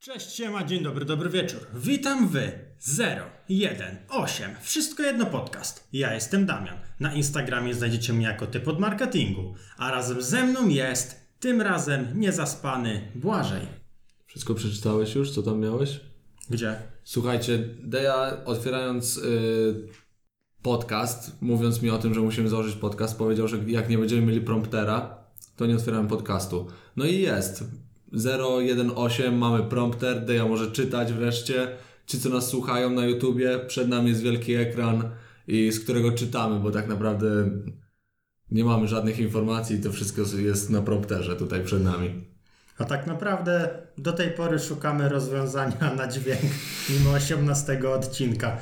Cześć, siema, dzień dobry, dobry wieczór. Witam wy 0, 1, 8, wszystko jedno podcast. Ja jestem Damian. Na Instagramie znajdziecie mnie jako typ od marketingu, a razem ze mną jest, tym razem niezaspany Błażej. Wszystko przeczytałeś już, co tam miałeś? Gdzie? Słuchajcie, Deja otwierając y, podcast, mówiąc mi o tym, że musimy założyć podcast, powiedział, że jak nie będziemy mieli promptera, to nie otwieramy podcastu. No i jest. 018 mamy prompter, Deja może czytać wreszcie. Ci, co nas słuchają na YouTubie, przed nami jest wielki ekran i z którego czytamy, bo tak naprawdę nie mamy żadnych informacji, to wszystko jest na prompterze tutaj przed nami. A tak naprawdę do tej pory szukamy rozwiązania na dźwięk mimo 18 odcinka.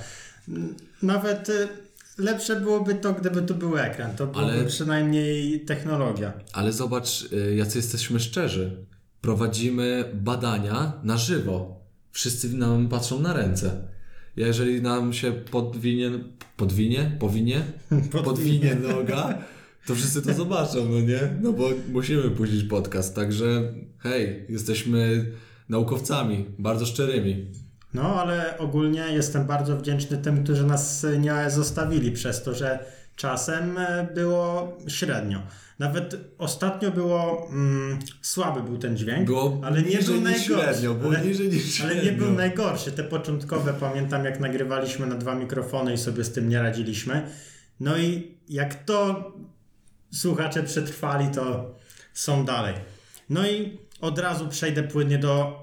Nawet y, lepsze byłoby to, gdyby tu był ekran. To byłoby Ale- przynajmniej technologia. Ale zobacz, y, jacy jesteśmy szczerzy. Prowadzimy badania na żywo. Wszyscy nam patrzą na ręce. Jeżeli nam się podwinie, podwinie, powinie, podwinie noga, to wszyscy to zobaczą, no nie? No bo musimy puścić podcast, także hej, jesteśmy naukowcami, bardzo szczerymi. No, ale ogólnie jestem bardzo wdzięczny tym, którzy nas nie zostawili przez to, że czasem e, było średnio. Nawet ostatnio było mm, słaby był ten dźwięk, Było ale nie był najgorszy. średnio, było ale, niżej niż ale nie był najgorszy. Te początkowe pamiętam, jak nagrywaliśmy na dwa mikrofony i sobie z tym nie radziliśmy. No i jak to słuchacze przetrwali, to są dalej. No i od razu przejdę płynnie do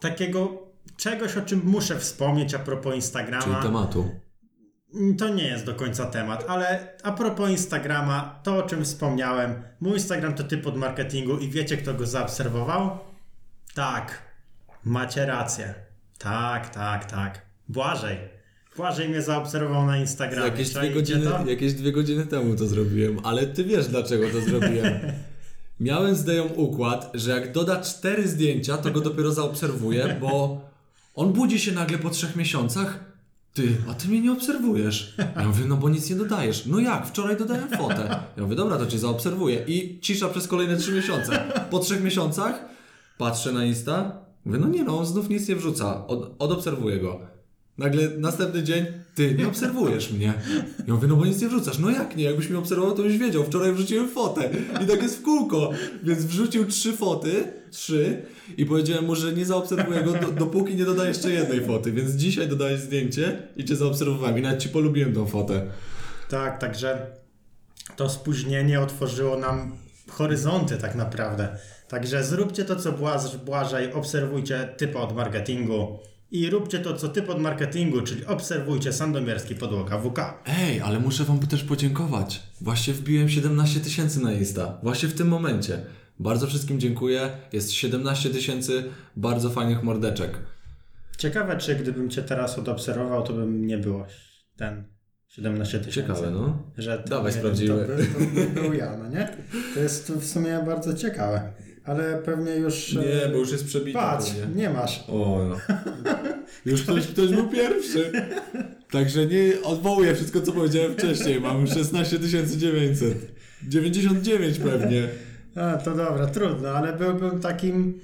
takiego czegoś, o czym muszę wspomnieć a propos Czyli Instagrama. tematu. To nie jest do końca temat, ale a propos Instagrama, to o czym wspomniałem, mój Instagram to typ od marketingu i wiecie kto go zaobserwował? Tak, macie rację. Tak, tak, tak. Błażej. Błażej mnie zaobserwował na Instagramie. Jakieś dwie, godziny, jakieś dwie godziny temu to zrobiłem, ale ty wiesz dlaczego to zrobiłem. Miałem z Deją układ, że jak doda cztery zdjęcia, to go dopiero zaobserwuję, bo on budzi się nagle po trzech miesiącach. Ty, a ty mnie nie obserwujesz. Ja mówię, no bo nic nie dodajesz. No jak, wczoraj dodałem fotę. Ja mówię, dobra, to cię zaobserwuję. I cisza przez kolejne trzy miesiące. Po trzech miesiącach patrzę na Insta, mówię, no nie no, on znów nic nie wrzuca. Od, odobserwuję go. Nagle następny dzień, ty nie obserwujesz mnie. Ja mówię, no bo nic nie wrzucasz. No jak nie? Jakbyś mnie obserwował, to byś wiedział. Wczoraj wrzuciłem fotę. I tak jest w kółko. Więc wrzucił trzy foty, trzy i powiedziałem mu, że nie zaobserwuję go, do, dopóki nie doda jeszcze jednej foty. Więc dzisiaj dodałeś zdjęcie i cię zaobserwowałem. I nawet ci polubiłem tą fotę. Tak, także to spóźnienie otworzyło nam horyzonty tak naprawdę. Także zróbcie to, co Błaż, Błażej, obserwujcie typa od marketingu i róbcie to, co typ od marketingu, czyli obserwujcie Sandomierski Podłoga WK. Ej, ale muszę wam też podziękować. Właśnie wbiłem 17 tysięcy na Insta. Właśnie w tym momencie. Bardzo wszystkim dziękuję. Jest 17 tysięcy bardzo fajnych mordeczek. Ciekawe, czy gdybym cię teraz odobserwował, to bym nie było ten 17 tysięcy. Ciekawe, no. Że to, Dawaj, sprawdzimy. To, to by był ja, no nie? To jest w sumie bardzo ciekawe. Ale pewnie już... Nie, e, bo już jest przebity. Patrz, pewnie. nie masz. O, no. Już ktoś, ktoś był pierwszy. Także nie odwołuję wszystko, co powiedziałem wcześniej. Mam 16 900. 99 pewnie. A, to dobra, trudno, ale byłbym takim...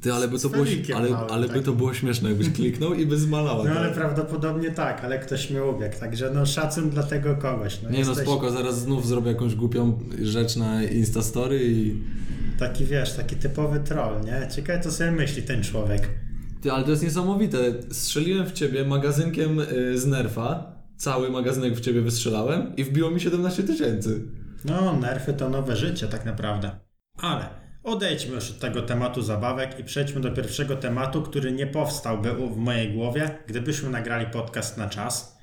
Ty, ale by to było, ale, małym ale by to było śmieszne, jakbyś kliknął i by zmalała. No ale tak. prawdopodobnie tak, ale ktoś mnie ubiegł, także no szacun dla tego kogoś. No, Nie no, jesteś spoko, zaraz znów zrobię jakąś głupią rzecz na Instastory i... Taki wiesz, taki typowy troll, nie? Ciekawe co sobie myśli ten człowiek. Ty, ale to jest niesamowite. Strzeliłem w ciebie magazynkiem y, z Nerfa. Cały magazynek w ciebie wystrzelałem i wbiło mi 17 tysięcy. No, nerfy to nowe życie tak naprawdę. Ale odejdźmy już od tego tematu zabawek i przejdźmy do pierwszego tematu, który nie powstałby w mojej głowie, gdybyśmy nagrali podcast na czas.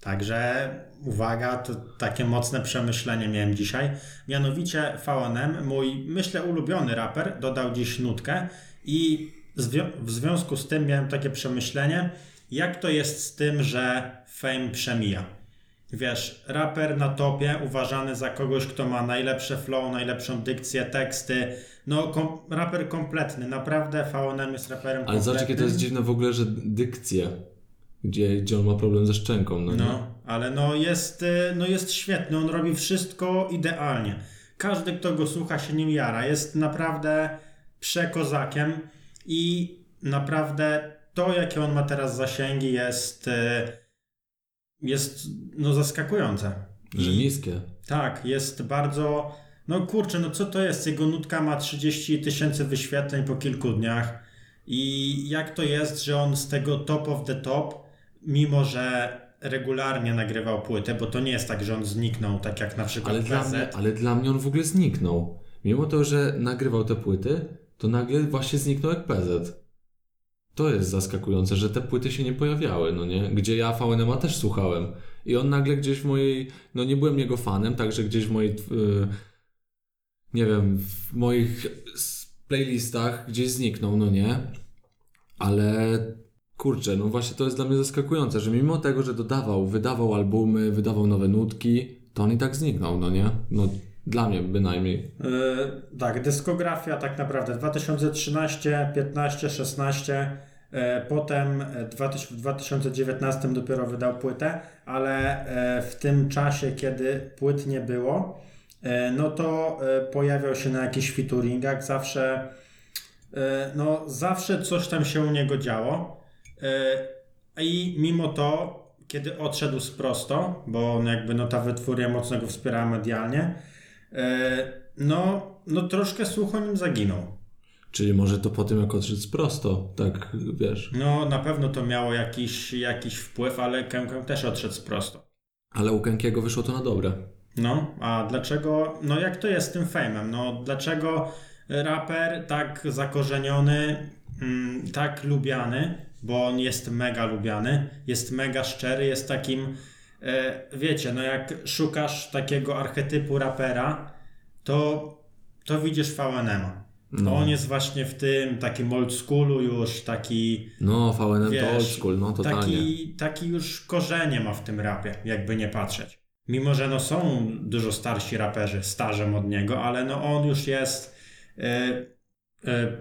Także uwaga, to takie mocne przemyślenie miałem dzisiaj. Mianowicie VNM, mój myślę ulubiony raper, dodał dziś nutkę i w związku z tym miałem takie przemyślenie, jak to jest z tym, że fame przemija. Wiesz, raper na topie, uważany za kogoś, kto ma najlepsze flow, najlepszą dykcję, teksty. No, kom, raper kompletny. Naprawdę VNM jest raperem Ale zobacz, kompletnym. jakie to jest dziwne w ogóle, że dykcja, gdzie, gdzie on ma problem ze szczęką. No? No, ale no jest, y, no jest świetny. On robi wszystko idealnie. Każdy, kto go słucha, się nim jara. Jest naprawdę przekozakiem i naprawdę to, jakie on ma teraz zasięgi, jest, e, jest no, zaskakujące. Że niskie. Tak, jest bardzo. No kurczę, no co to jest? Jego nutka ma 30 tysięcy wyświetleń po kilku dniach. I jak to jest, że on z tego top of the top, mimo że regularnie nagrywał płytę, bo to nie jest tak, że on zniknął, tak jak na przykład Ale dla, mnie, ale dla mnie on w ogóle zniknął. Mimo to, że nagrywał te płyty, to nagle właśnie zniknął jak PZ. To jest zaskakujące, że te płyty się nie pojawiały, no nie? Gdzie ja VNM też słuchałem. I on nagle gdzieś w mojej, no nie byłem jego fanem, także gdzieś w mojej, yy, nie wiem, w moich playlistach gdzieś zniknął, no nie? Ale kurczę, no właśnie to jest dla mnie zaskakujące, że mimo tego, że dodawał, wydawał albumy, wydawał nowe nutki, to on i tak zniknął, no nie? No dla mnie bynajmniej. Yy, tak, dyskografia tak naprawdę 2013, 15, 16. e, Potem e, 2000 w 2019 dopiero wydał płytę, ale e, w tym czasie, kiedy płyt nie było, no to pojawiał się na jakichś featuringach. Zawsze, no, zawsze coś tam się u niego działo. E, I mimo to, kiedy odszedł z prosto, bo jakby no, ta wytwórnia mocno go wspierała medialnie, E, no, no troszkę słuch o nim zaginął. Czyli może to po tym, jak odszedł z prosto, tak wiesz. No na pewno to miało jakiś, jakiś wpływ, ale Kękę też odszedł z prosto. Ale u Kękiego wyszło to na dobre. No, a dlaczego, no jak to jest z tym fejmem? No dlaczego raper tak zakorzeniony, mm, tak lubiany, bo on jest mega lubiany, jest mega szczery, jest takim, e, wiecie, no jak szukasz takiego archetypu rapera, to, to widzisz VNM-a. To No. on jest właśnie w tym takim old schoolu już, taki No, VNM Wiesz, to old school, no totalnie. Taki, taki już korzenie ma w tym rapie, jakby nie patrzeć. Mimo, że no są dużo starsi raperzy, starzem od niego, ale no on już jest e,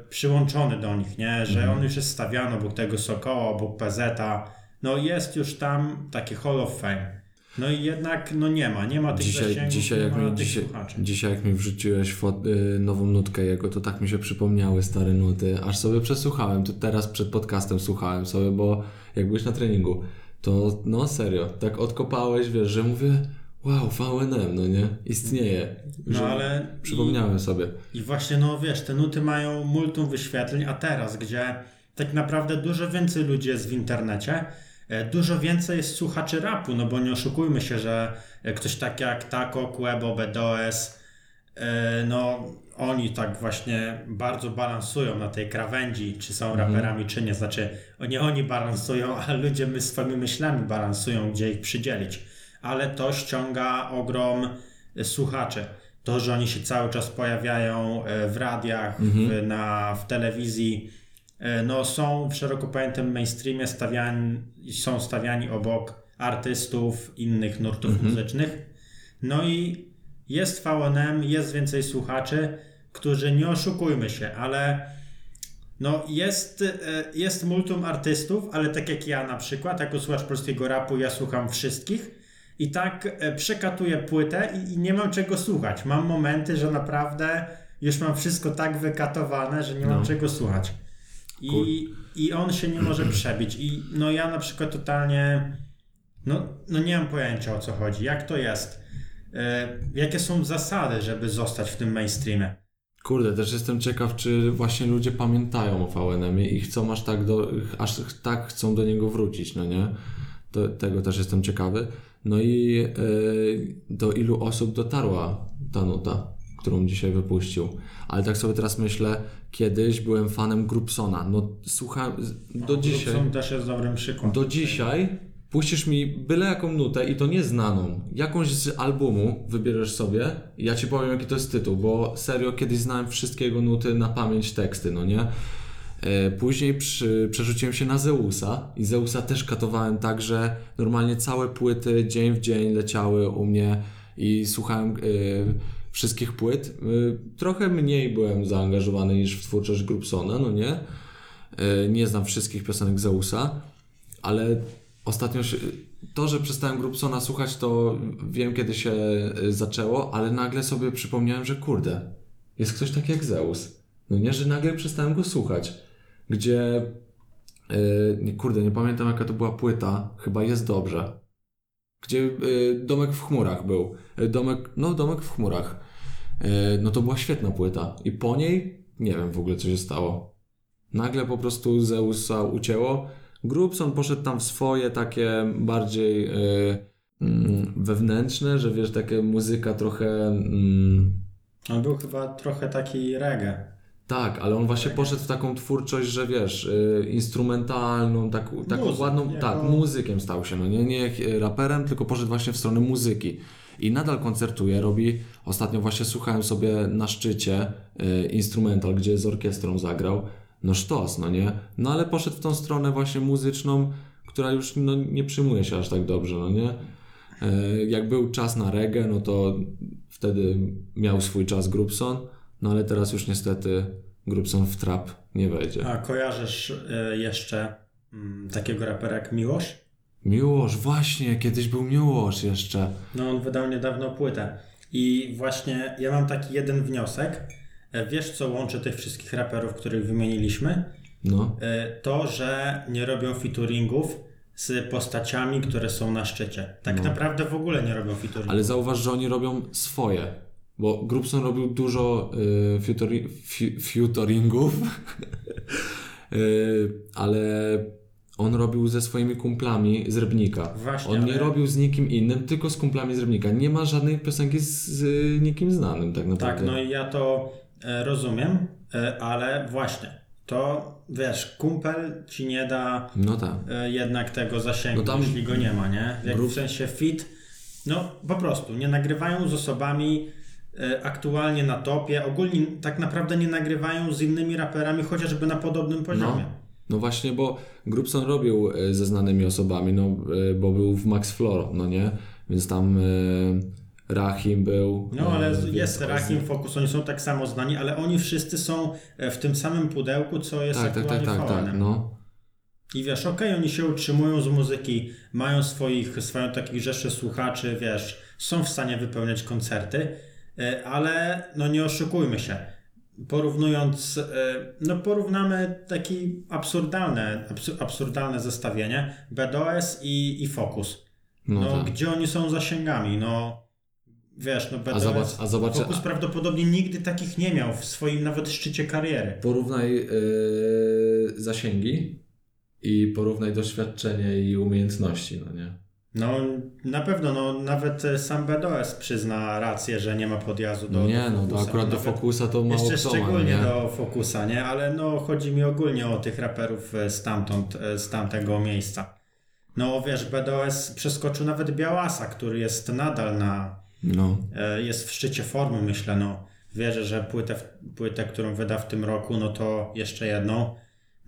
przyłączony do nich, nie? Że Mhm. on już jest stawiany obok tego Sokoła, obok PZ-a. No jest już tam taki Hall of Fame. No i jednak no nie ma, nie ma tych Dzisiaj, zasięgów, dzisiaj, jak mi, dzisiaj, dzisiaj jak mi wrzuciłeś fot, y, nową nutkę jego, to tak mi się przypomniały stare nuty, aż sobie przesłuchałem, to teraz przed podcastem słuchałem sobie, bo jak byłeś na treningu, to no serio, tak odkopałeś, wiesz, że mówię, wow, VNM, no nie, istnieje. No ale Przypomniałem sobie. I właśnie, no wiesz, te nuty mają multum wyświetleń, a teraz, gdzie tak naprawdę dużo więcej ludzi jest w internecie, e, dużo więcej jest słuchaczy rapu, no bo nie oszukujmy się, że e, ktoś tak jak Taco, Quebo, BDOS, e, no oni tak właśnie bardzo balansują na tej krawędzi, czy są raperami, czy nie. Znaczy, nie oni balansują, a ludzie my swoimi myślami balansują, gdzie ich przydzielić. Ale to ściąga ogrom słuchaczy. To, że oni się cały czas pojawiają e, w radiach, w, na, w telewizji, e, no są w szeroko pojętym mainstreamie stawiani, są stawiani obok artystów innych nurtów muzycznych. No i jest VNM, jest więcej słuchaczy, którzy nie oszukujmy się, ale no jest, e, jest multum artystów, ale tak jak ja na przykład, jako słuchacz polskiego rapu, ja słucham wszystkich i tak e, przekatuję płytę i, i nie mam czego słuchać. Mam momenty, że naprawdę już mam wszystko tak wykatowane, że nie mam No. czego słuchać. I, I on się nie może przebić. I no ja na przykład totalnie no, no nie mam pojęcia o co chodzi. Jak to jest? E, jakie są zasady, żeby zostać w tym mainstreamie? Kurde, też jestem ciekaw, czy właśnie ludzie pamiętają o VNM i chcą aż tak, do, aż tak chcą do niego wrócić, no nie? To, tego też jestem ciekawy. No i e, do ilu osób dotarła ta nuta, którą dzisiaj wypuścił. Ale tak sobie teraz myślę, kiedyś byłem fanem Grupsona. No słuchałem, do dzisiaj... Są też jest dobrym przykładem. Do dzisiaj puścisz mi byle jaką nutę i to nieznaną, jakąś z albumu wybierzesz sobie ja ci powiem jaki to jest tytuł, bo serio kiedyś znałem wszystkie jego nuty na pamięć teksty, no nie? E, Później przy, przerzuciłem się na Zeusa i Zeusa też katowałem tak, że normalnie całe płyty dzień w dzień leciały u mnie i słuchałem e, wszystkich płyt. E, trochę mniej byłem zaangażowany niż w twórczość Grupsona, no nie? E, nie znam wszystkich piosenek Zeusa, ale ostatnio się, to, że przestałem Grupsona słuchać, to wiem kiedy się zaczęło, ale nagle sobie przypomniałem, że kurde, jest ktoś taki jak Zeus. No nie, że nagle przestałem go słuchać. Gdzie yy, kurde, nie pamiętam jaka to była płyta, chyba jest dobrze. Gdzie yy, domek w chmurach był. Yy, domek, no domek w chmurach. Yy, no to była świetna płyta. I po niej nie wiem w ogóle co się stało. Nagle po prostu Zeusa ucięło. Grubson poszedł tam w swoje takie bardziej yy, wewnętrzne, że wiesz, takie muzyka trochę. mm, On był chyba trochę taki reggae. Tak, ale on właśnie poszedł w taką twórczość, że wiesz, y, instrumentalną, tak, taką Muzyk, ładną, jako- tak, muzykiem stał się, no nie, nie raperem, tylko poszedł właśnie w stronę muzyki. I nadal koncertuje, robi, ostatnio właśnie słuchałem sobie na szczycie y, instrumental, gdzie z orkiestrą zagrał, no sztos, no nie, no ale poszedł w tą stronę właśnie muzyczną, która już no, nie przyjmuje się aż tak dobrze, no nie. Y, Jak był czas na reggae, no to wtedy miał swój czas Grubson, no ale teraz już niestety Grubson w trap nie wejdzie. A kojarzysz y, jeszcze mm, takiego rapera jak Miłosz? Miłosz, właśnie, kiedyś był Miłosz jeszcze. No on wydał niedawno płytę. I właśnie ja mam taki jeden wniosek. E, Wiesz, co łączy tych wszystkich raperów, których wymieniliśmy? No, E, To, że nie robią featuringów z postaciami, które są na szczycie. Tak No. naprawdę w ogóle nie robią featuringów. ale zauważ, że oni robią swoje. Bo Grubson robił dużo y, y, ale on robił ze swoimi kumplami z Rybnika. Właśnie, on nie ale- robił z nikim innym, tylko z kumplami z Rybnika. Nie ma żadnej piosenki z, z nikim znanym tak naprawdę. Tak, no i ja to e, rozumiem, e, ale właśnie, to wiesz, kumpel ci nie da No tak. e, jednak tego zasięgu, No tam- jeśli go nie ma, nie? Jak Grób- w sensie fit, no po prostu, nie nagrywają z osobami aktualnie na topie, ogólnie tak naprawdę nie nagrywają z innymi raperami, chociażby na podobnym poziomie. No właśnie, bo Grubson robił e, ze znanymi osobami, no e, bo był w Max Floro, no nie? Więc tam e, Rahim był. No ale e, jest Rahim Focus, oni są tak samo znani, ale oni wszyscy są e, w tym samym pudełku, co jest Tak, tak, tak, aktualnie tak, tak, VN-em. no. I wiesz, okej, oni się utrzymują z muzyki, mają swoich, swoją takich rzeszy słuchaczy, wiesz, są w stanie wypełniać koncerty, e, ale no nie oszukujmy się. Porównując, e, no porównamy takie absurdalne, absu- absurdalne zestawienie BDOS i, i Focus. No, No, tak. gdzie oni są zasięgami, no wiesz, no BDOS, zobacz- a zobacz- Focus a- prawdopodobnie nigdy takich nie miał w swoim nawet szczycie kariery. Porównaj e, zasięgi i porównaj doświadczenie i umiejętności, no nie? No na pewno, no nawet e, sam BDOS przyzna rację, że nie ma podjazdu do nie, do no to akurat do Focusa to mało Jeszcze kto szczególnie nie? do Focusa, nie? Ale no chodzi mi ogólnie o tych raperów e, stamtąd, e, z tamtego miejsca. No wiesz, BDOS przeskoczył nawet Białasa, który jest nadal na, No. jest w szczycie formy, myślę, no. Wierzę, że płytę, płytę, którą wyda w tym roku, no to jeszcze jedną,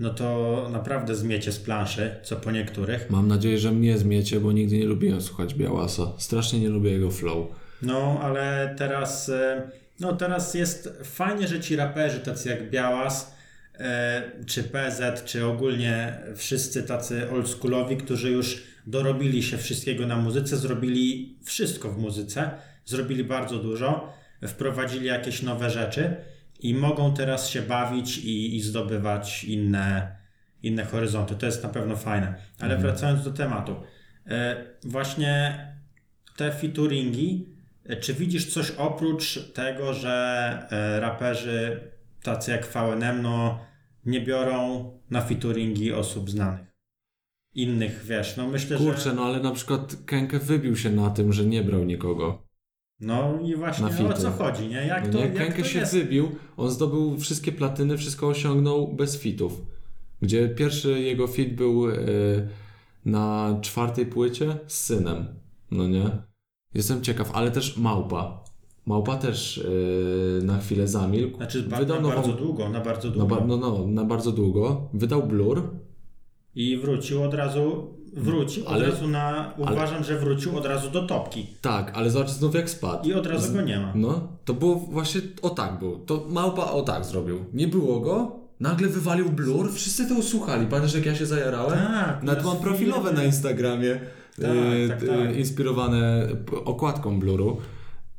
no to naprawdę zmiecie z planszy, co po niektórych. Mam nadzieję, że mnie zmiecie, bo nigdy nie lubiłem słuchać Białasa. Strasznie nie lubię jego flow. No, ale teraz, e, no teraz jest fajnie, że ci raperzy tacy jak Białas, e, czy PZ, czy ogólnie wszyscy tacy oldschoolowi, którzy już dorobili się wszystkiego na muzyce, zrobili wszystko w muzyce, zrobili bardzo dużo, wprowadzili jakieś nowe rzeczy i mogą teraz się bawić i, i zdobywać inne, inne horyzonty. To jest na pewno fajne. Ale wracając do tematu. E, właśnie te featuringi, e, czy widzisz coś oprócz tego, że e, raperzy tacy jak VNM no, nie biorą na featuringi osób znanych? Innych, wiesz, no myślę, Kurczę, że... no ale na przykład Kenke wybił się na tym, że nie brał nikogo. No i właśnie na o co chodzi, nie? Jak No to, nie, jak to się jest? wybił, on zdobył wszystkie platyny, wszystko osiągnął bez fitów. Gdzie pierwszy jego fit był e, na czwartej płycie z synem. No nie? Jestem ciekaw, ale też Małpa. Małpa też e, na chwilę zamilkł. Znaczy ba- Wydał na nową- bardzo długo, na bardzo No, długo. ba- no, no, na bardzo długo. Wydał Blur. I wrócił od razu, wrócił Ale- od razu na, uważam, że wrócił od razu do topki. Tak, ale zobacz znów jak spadł. I od razu go nie ma. No, to było właśnie o tak był. To Małpa o tak zrobił. Nie było go, nagle wywalił blur, wszyscy to usłuchali. Pamiętasz jak ja się zajarałem? Tak, Nawet mam profilowe na Instagramie, Tak, e, tak, e, tak. inspirowane okładką bluru.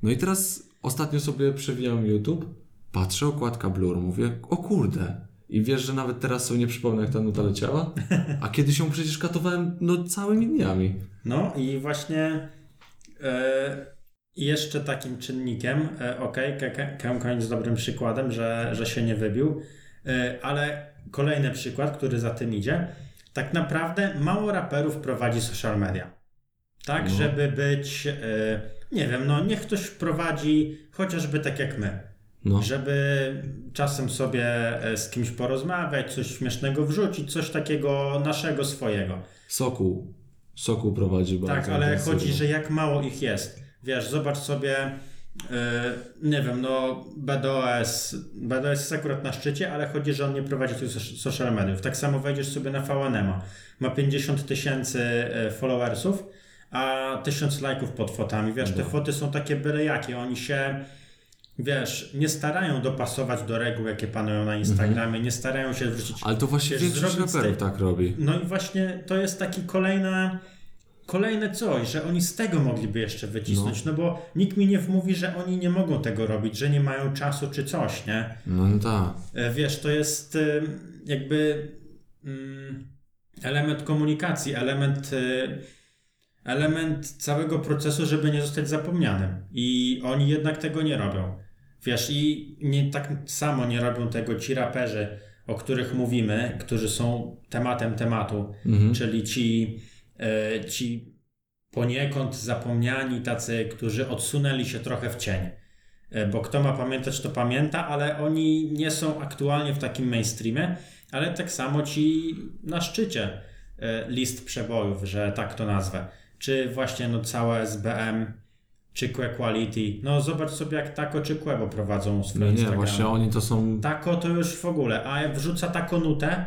No i teraz ostatnio sobie przewijam YouTube, patrzę okładka blur, mówię, o kurde. I wiesz, że nawet teraz sobie nie przypomnę, jak ta nuta leciała? A kiedyś ją przecież katowałem no, całymi dniami. No i właśnie e, jeszcze takim czynnikiem, e, okej, okay, Kemkoń jest dobrym przykładem, że, że się nie wybił, e, ale kolejny przykład, który za tym idzie, tak naprawdę mało raperów prowadzi social media. Tak, No. żeby być, nie wiem, no niech ktoś prowadzi chociażby tak jak my. No. Żeby czasem sobie e, z kimś porozmawiać, coś śmiesznego wrzucić, coś takiego naszego, swojego. Sokół. Sokół prowadzi bardzo Tak, ale intensywnie. chodzi, że jak mało ich jest. Wiesz, zobacz sobie, e, nie wiem, no BDOS, BDOS jest akurat na szczycie, ale chodzi, że on nie prowadzi soc- social mediów. Tak samo wejdziesz sobie na VNM, ma 50 tysięcy e, followersów, a 1000 lajków pod fotami. Wiesz, te No. foty są takie byle jakie, oni się... Wiesz, nie starają dopasować do reguł, jakie panują na Instagramie, nie starają się wrzucić Ale to właśnie większość raperów tak robi. no i właśnie to jest taki kolejna, kolejne coś, że oni z tego mogliby jeszcze wycisnąć, no. bo nikt mi nie wmówi, że oni nie mogą tego robić, że nie mają czasu czy coś, nie? No, no tak. E, Wiesz, to jest y, jakby mm, element komunikacji, element, y, element całego procesu, żeby nie zostać zapomnianym. I oni jednak tego nie robią. Wiesz, i nie tak samo nie robią tego ci raperzy, o których mówimy, którzy są tematem tematu, Mhm. czyli ci, e, ci poniekąd zapomniani, tacy, którzy odsunęli się trochę w cień. E, Bo kto ma pamiętać, to pamięta, ale oni nie są aktualnie w takim mainstreamie, ale tak samo ci na szczycie e, list przebojów, że tak to nazwę. Czy właśnie no całe SBM, czy Que Quality. No zobacz sobie jak Tako czy Quebo prowadzą swoje No nie, Instagramy. właśnie oni to są... Tako to już w ogóle, a jak wrzuca taką nutę,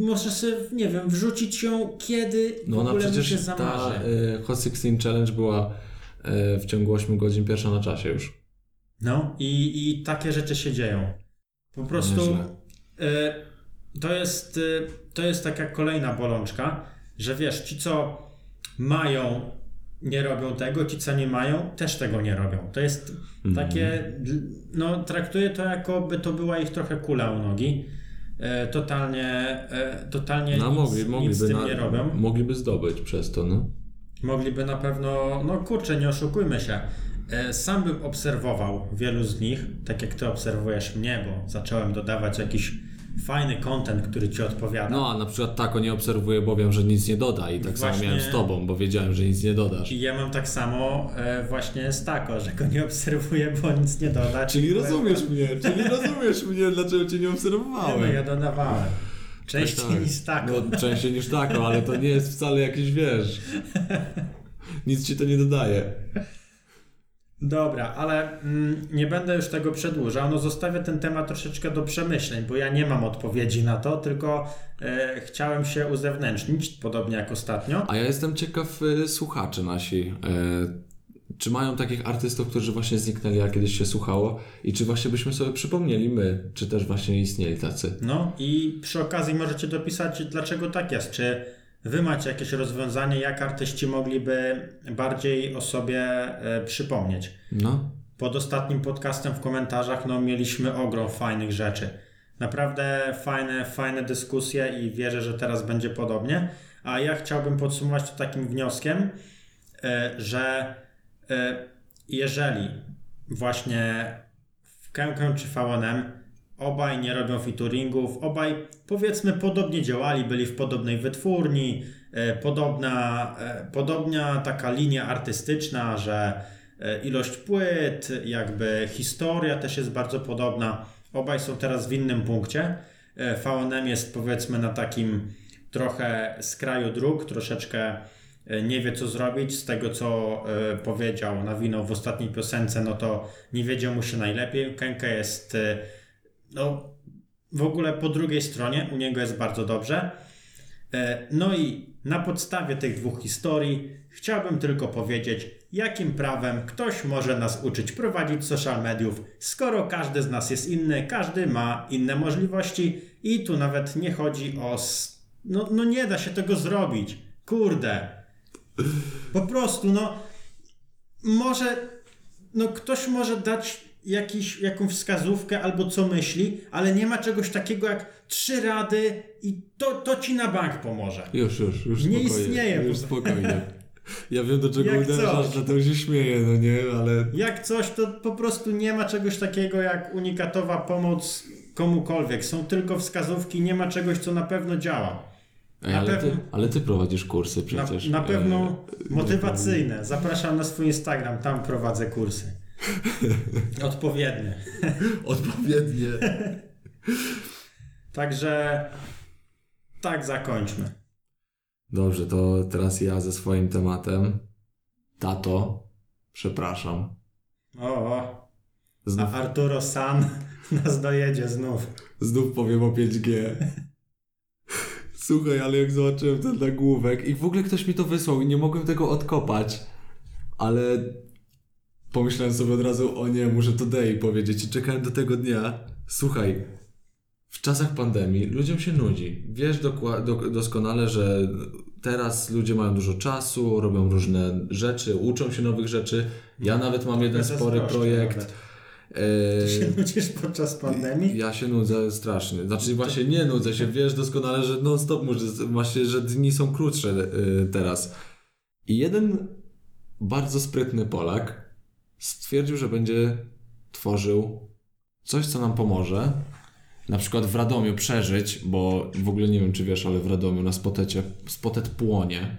możesz sobie, nie wiem, wrzucić ją kiedy w No ona ogóle się przecież zamarzy. ta y, Hot 16 Challenge była y, w ciągu 8 godzin pierwsza na czasie już. No i, i takie rzeczy się dzieją. Po prostu Nieźle. y, to, jest, y, to jest taka kolejna bolączka, że wiesz, ci co mają, nie robią tego, ci co nie mają, też tego nie robią. To jest Mhm. takie, no traktuję to jako by to była ich trochę kula u nogi. E, totalnie, e, totalnie No nic, mogli, nic mogliby, z tym na, nie robią. mogliby zdobyć przez to, no. Mogliby na pewno, no kurczę, nie oszukujmy się. E, Sam bym obserwował wielu z nich, tak jak ty obserwujesz mnie, bo zacząłem dodawać jakiś fajny content, który ci odpowiada. No, a na przykład tako nie obserwuję, bo wiem, że nic nie doda i tak samo Właśnie- miałem z tobą, bo wiedziałem, że nic nie dodasz. I ja mam tak samo e, właśnie z Tako, że go nie obserwuję, bo nic nie doda. Czyli rozumiesz mnie, czyli rozumiesz mnie, dlaczego cię nie Nie, no, obserwowałem. ja dodawałem. Częściej Tak. niż Tako. No, częściej niż tako, ale to nie jest wcale jakiś, wiesz... Nic ci to nie dodaje. Dobra, ale mm, nie będę już tego przedłużał. No zostawię ten temat troszeczkę do przemyśleń, bo ja nie mam odpowiedzi na to, tylko e, chciałem się uzewnętrznić, podobnie jak ostatnio. A ja jestem ciekaw y, słuchaczy nasi. Y, czy mają takich artystów, którzy właśnie zniknęli, a kiedyś się słuchało? I czy właśnie byśmy sobie przypomnieli my, czy też właśnie istnieli tacy? No i przy okazji możecie dopisać, dlaczego tak jest. Czy wy macie jakieś rozwiązanie, jak artyści mogliby bardziej o sobie e, przypomnieć? No. Pod ostatnim podcastem w komentarzach no, mieliśmy ogrom fajnych rzeczy. Naprawdę fajne, fajne dyskusje i wierzę, że teraz będzie podobnie. A ja chciałbym podsumować to takim wnioskiem, e, że e, jeżeli właśnie w Kękę czy VNM obaj nie robią featuringów, obaj powiedzmy podobnie działali, byli w podobnej wytwórni, e, podobna, e, podobna taka linia artystyczna, że e, ilość płyt, jakby historia też jest bardzo podobna. Obaj są teraz w innym punkcie. VNM jest powiedzmy na takim trochę skraju dróg, troszeczkę nie wie co zrobić. Z tego co powiedział, nawinął w ostatniej piosence, no to nie wiedział mu się najlepiej. Kenke jest no, w ogóle po drugiej stronie, u niego jest bardzo dobrze. E, No i na podstawie tych dwóch historii chciałbym tylko powiedzieć, jakim prawem ktoś może nas uczyć prowadzić social mediów, skoro każdy z nas jest inny, każdy ma inne możliwości i tu nawet nie chodzi o. No, no nie da się tego zrobić. Kurde. Po prostu, no. Może. No ktoś może dać jakiś, jakąś wskazówkę albo co myśli, ale nie ma czegoś takiego jak trzy rady i to, to ci na bank pomoże. Już, już, już Nie spokojnie. istnieje. Już spokojnie. Ja wiem do czego Jak uderzasz, dlatego się śmieję, no nie, ale... Jak coś, to po prostu nie ma czegoś takiego jak unikatowa pomoc komukolwiek. Są tylko wskazówki, nie ma czegoś, co na pewno działa. Ej, Na ale, pewno- ty, ale ty prowadzisz kursy Na, przecież. na pewno E, motywacyjne. Zapraszam na swój Instagram, tam prowadzę kursy. Odpowiednie. Odpowiednie. Także tak zakończmy. Dobrze, to teraz ja ze swoim tematem. Tato, przepraszam. O, o. Znów, a Arturo San nas dojedzie znów. znów powiem o 5G. Słuchaj, ale jak zobaczyłem ten nagłówek i w ogóle ktoś mi to wysłał i nie mogłem tego odkopać, ale pomyślałem sobie od razu, o nie, muszę to Dei powiedzieć i czekałem do tego dnia. Słuchaj, w czasach pandemii ludziom się nudzi. Wiesz do, doskonale, że teraz ludzie mają dużo czasu, robią różne rzeczy, uczą się nowych rzeczy. Ja nawet mam jeden spory Zazdroszczę projekt. nawet. e, Ty się nudzisz podczas pandemii? ja się nudzę strasznie. Znaczy właśnie nie nudzę się, wiesz doskonale, że non stop muszę, właśnie, że dni są krótsze y, teraz. I jeden bardzo sprytny Polak stwierdził, że będzie tworzył coś, co nam pomoże. Na przykład w Radomiu przeżyć, bo w ogóle nie wiem, czy wiesz, ale w Radomiu na spotecie, spotet płonie,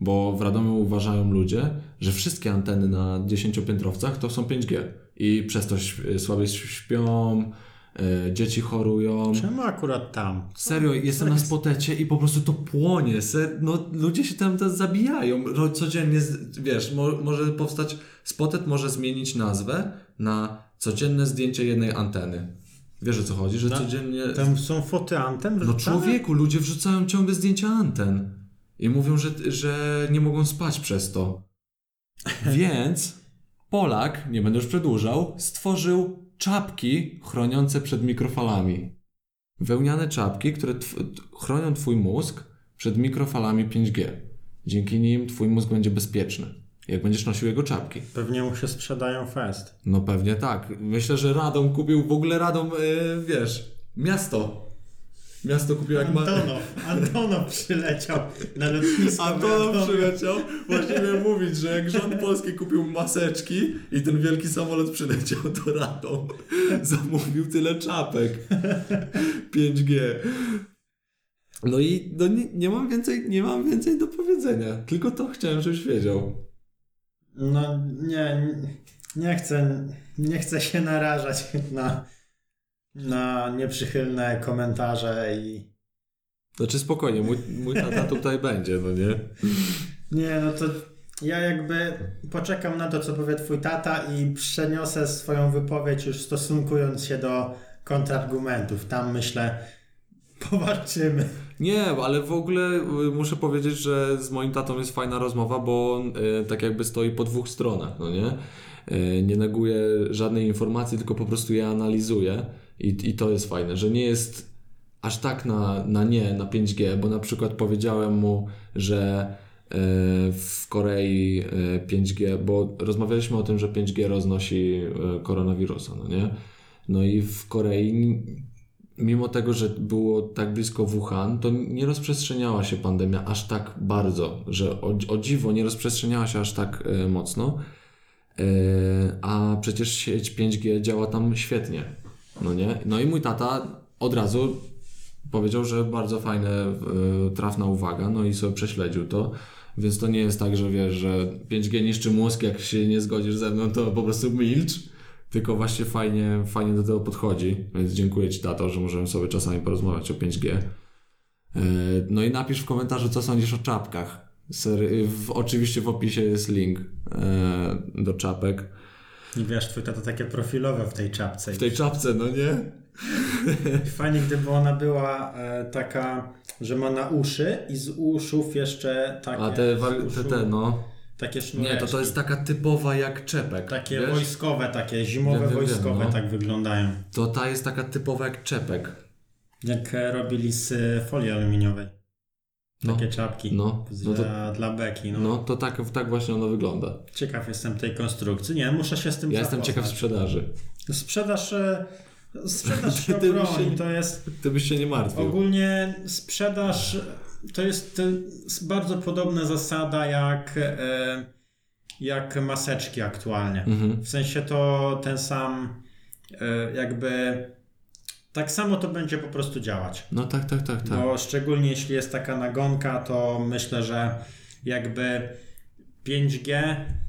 bo w Radomiu uważają ludzie, że wszystkie anteny na 10-piętrowcach to są 5G i przez to słabiej śpią, dzieci chorują. Czemu akurat tam? Serio, jestem na spotecie i po prostu to płonie. No, ludzie się tam zabijają. Codziennie, wiesz, mo, może powstać, spotet może zmienić nazwę na codzienne zdjęcie jednej anteny. Wiesz o co chodzi? Że No, codziennie... Tam są foty antem No wrzucane? człowieku, ludzie wrzucają ciągle zdjęcia anten. I mówią, że, że nie mogą spać przez to. Więc Polak, nie będę już przedłużał, stworzył czapki chroniące przed mikrofalami. Wełniane czapki, które tw- chronią twój mózg przed mikrofalami 5G. Dzięki nim twój mózg będzie bezpieczny. Jak będziesz nosił jego czapki. Pewnie mu się sprzedają fest. No pewnie tak. Myślę, że Radom kupił, w ogóle Radom, yy, wiesz, miasto. Miasto kupił jak ma... Antonow, Antonow przyleciał na lotnisko. Antonow przyleciał. Właśnie miałem mówić, że jak rząd polski kupił maseczki i ten wielki samolot przyleciał do Radom, zamówił tyle czapek. 5G. No i no nie, nie, mam więcej, nie mam więcej do powiedzenia. Tylko to chciałem, żebyś wiedział. No nie, nie chcę, nie chcę się narażać na, na nieprzychylne komentarze i Znaczy spokojnie, mój, mój tata tutaj będzie, no nie? nie, no to ja jakby poczekam na to, co powie twój tata i przeniosę swoją wypowiedź już stosunkując się do kontrargumentów. Tam myślę, powalczymy. Nie, ale w ogóle y, muszę powiedzieć, że z moim tatą jest fajna rozmowa, bo on y, tak jakby stoi po dwóch stronach, no nie? Y, nie neguje żadnej informacji, tylko po prostu je analizuje i, i to jest fajne, że nie jest aż tak na, na nie, na 5G, bo na przykład powiedziałem mu, że y, w Korei y, 5G, bo rozmawialiśmy o tym, że 5G roznosi y, koronawirusa, no nie? No i w Korei mimo tego, że było tak blisko Wuhan, to nie rozprzestrzeniała się pandemia aż tak bardzo, że o, o dziwo nie rozprzestrzeniała się aż tak e, mocno, e, a przecież sieć 5G działa tam świetnie, no nie? No i mój tata od razu powiedział, że bardzo fajne, e, trafna uwaga, no i sobie prześledził to, więc to nie jest tak, że wiesz, że 5G niszczy mózg, jak się nie zgodzisz ze mną, to po prostu milcz, tylko właśnie fajnie, fajnie do tego podchodzi, więc dziękuję Ci tato, że możemy sobie czasami porozmawiać o 5G. Yy, No i napisz w komentarzu, co sądzisz o czapkach. W, oczywiście w opisie jest link yy, do czapek. I wiesz, twój tata takie profilowe w tej czapce. W tej czapce, no nie? Fajnie, gdyby ona była e, taka, że ma na uszy i z uszów jeszcze takie. A te, wa- te, uszu te no. Takie sznureczki. Nie, to to jest taka typowa jak czepek. Takie wiesz? wojskowe, takie zimowe Wiem, wiem, wiem, wojskowe no. tak wyglądają. To ta jest taka typowa jak czepek. Jak e, robili z e, folii aluminiowej. No. Takie czapki. No, no to, Dla, dla beki. No. no to tak, tak właśnie ono wygląda. Ciekaw jestem tej konstrukcji. Nie, muszę się z tym Ja jestem ciekaw zapoznać. sprzedaży. Sprzedaż, e, sprzedaż się Ty obroni, się- to jest Ty byś się nie martwił. ogólnie sprzedaż to jest e, s- bardzo podobna zasada jak, e, jak maseczki aktualnie. Mhm. W sensie to ten sam e, jakby tak samo to będzie po prostu działać. No tak, tak, tak, tak. Bo szczególnie jeśli jest taka nagonka, to myślę, że jakby 5G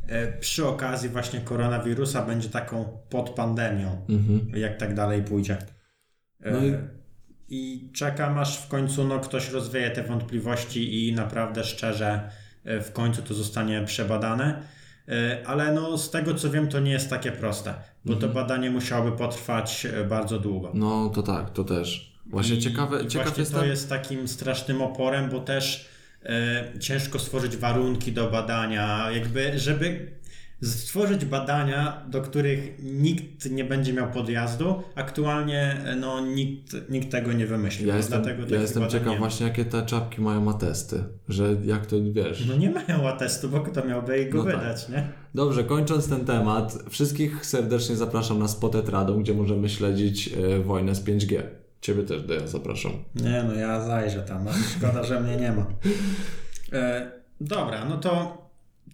e, przy okazji właśnie koronawirusa będzie taką podpandemią, Mhm. jak tak dalej pójdzie. E, No i- I czekam aż w końcu no, ktoś rozwieje te wątpliwości i naprawdę szczerze e, w końcu to zostanie przebadane. E, Ale no, z tego co wiem, to nie jest takie proste, bo Mhm. to badanie musiałoby potrwać e, bardzo długo. No to tak, to też. Właśnie I- ciekawe, i ciekaw właśnie jestem. to jest takim strasznym oporem, bo też e, ciężko stworzyć warunki do badania, jakby żeby stworzyć badania, do których nikt nie będzie miał podjazdu. Aktualnie e, no, nikt, nikt tego nie wymyślił. Ja jestem, dlatego ja jestem ciekaw właśnie, jakie te czapki mają atesty. Że jak to wiesz. No nie mają atestu, bo kto miałby go No tak. wydać, nie? Dobrze, kończąc ten temat, wszystkich serdecznie zapraszam na Spotted Radom, gdzie możemy śledzić e, wojnę z 5G. Ciebie też, Deja, zapraszam. Nie no, ja zajrzę tam. No, szkoda, że mnie nie ma. E, dobra, no to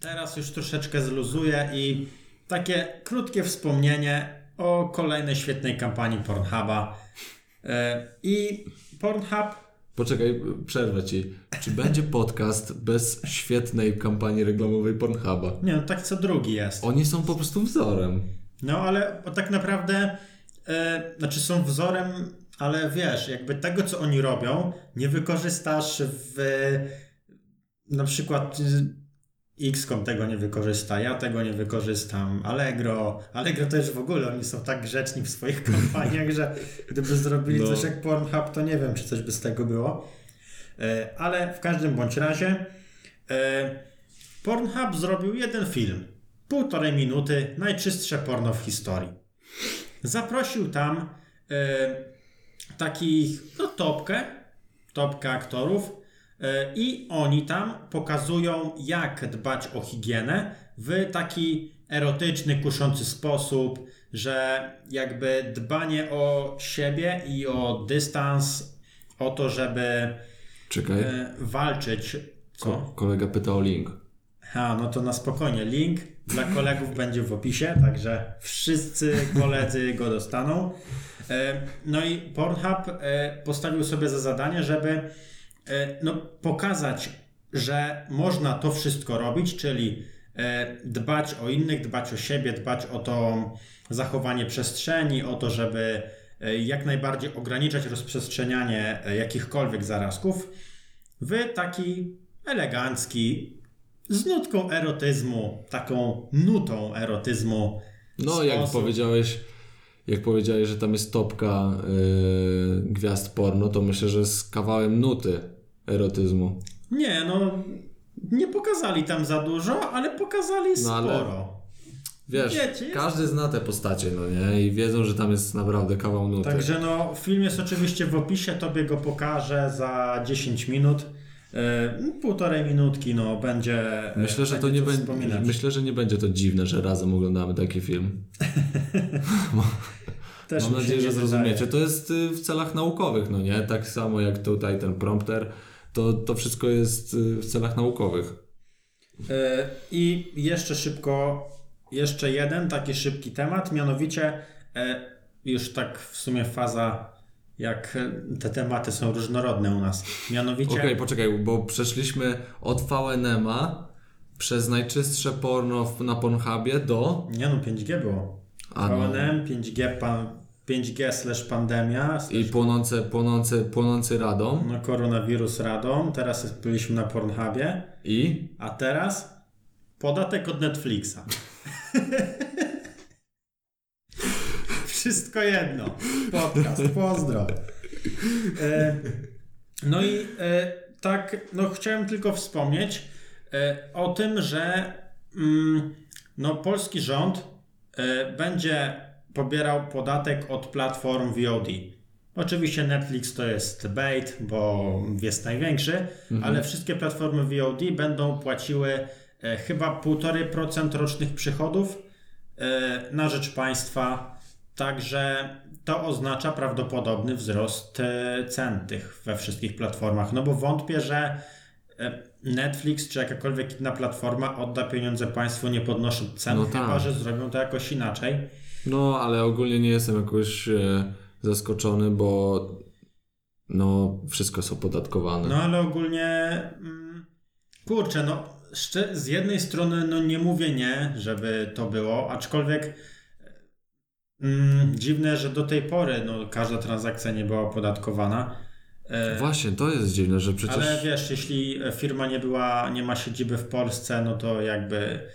teraz już troszeczkę zluzuję i takie krótkie wspomnienie o kolejnej świetnej kampanii Pornhuba. E, I Pornhub Poczekaj, przerwę ci. Czy będzie podcast bez świetnej kampanii reklamowej Pornhuba? Nie no, tak co drugi jest. Oni są po prostu wzorem. No ale tak naprawdę, e, znaczy są wzorem, ale wiesz, jakby tego co oni robią, nie wykorzystasz w na przykład y, XCOM tego nie wykorzysta, ja tego nie wykorzystam, Allegro, Allegro też w ogóle, oni są tak grzeczni w swoich kampaniach, że gdyby zrobili No. coś jak Pornhub, to nie wiem, czy coś by z tego było. E, Ale w każdym bądź razie e, Pornhub zrobił jeden film, półtorej minuty, najczystsze porno w historii. Zaprosił tam e, takich, no topkę, topkę aktorów i oni tam pokazują jak dbać o higienę w taki erotyczny, kuszący sposób, że jakby dbanie o siebie i o dystans, o to, żeby Czekaj. e, walczyć. Co? Ko- kolega pyta o link. Ha, no to na spokojnie. Link dla kolegów będzie w opisie, także wszyscy koledzy go dostaną. E, No i Pornhub e, postawił sobie za zadanie, żeby e, no, pokazać, że można to wszystko robić, czyli e, dbać o innych, dbać o siebie, dbać o to zachowanie przestrzeni, o to, żeby e, jak najbardziej ograniczać rozprzestrzenianie e, jakichkolwiek zarazków w taki elegancki, z nutką erotyzmu, taką nutą erotyzmu. No, jak sposób. powiedziałeś, jak powiedziałeś, że tam jest topka yy, gwiazd porno, to myślę, że z kawałem nuty erotyzmu. Nie, no nie pokazali tam za dużo, ale pokazali No, ale- sporo. Wiesz, Wiecie, każdy zna te postacie, no nie? I wiedzą, że tam jest naprawdę kawał nuty. Także no, film jest oczywiście w opisie, tobie go pokażę za 10 minut. E, półtorej minutki, no, będzie. e, Myślę, że to nie będzie. Myślę, że nie będzie to dziwne, że razem oglądamy taki film. Też Mam nadzieję, że zrozumiecie. wydaje. To jest y, w celach naukowych, no nie? Tak samo jak tutaj ten prompter, to, to wszystko jest y, w celach naukowych. E, I jeszcze szybko, jeszcze jeden taki szybki temat, mianowicie e, już tak w sumie faza, jak te tematy są różnorodne u nas. Mianowicie, Okej, poczekaj, bo przeszliśmy od VNM-a przez najczystsze porno na Pornhubie do... nie no, 5G było. A, no. VNM, 5G, pan, 5G slash pandemia, I płonące, płonące, płonący Radom no, koronawirus radą, teraz byliśmy na Pornhubie, i... a teraz podatek od Netflixa. Wszystko jedno. Podcast, pozdro. E, no i e, tak, no chciałem tylko wspomnieć e, o tym, że mm, no, polski rząd e, będzie pobierał podatek od platform VOD. Oczywiście Netflix to jest bait, bo jest największy, ale wszystkie platformy VOD będą płaciły e, chyba 1,5% rocznych przychodów e, na rzecz państwa Także to oznacza prawdopodobny wzrost e, cen tych we wszystkich platformach. No bo wątpię, że e, Netflix czy jakakolwiek inna platforma odda pieniądze państwu nie podnosząc cen, No chyba tak. że zrobią to jakoś inaczej. No, ale ogólnie nie jestem jakoś e, zaskoczony, bo no, wszystko jest opodatkowane. No ale ogólnie, mm, kurczę, no z jednej strony no nie mówię nie, żeby to było, aczkolwiek mm, dziwne, że do tej pory no, każda transakcja nie była opodatkowana. E, Właśnie, to jest dziwne, że przecież... Ale wiesz, jeśli firma nie była, nie ma siedziby w Polsce, no to jakby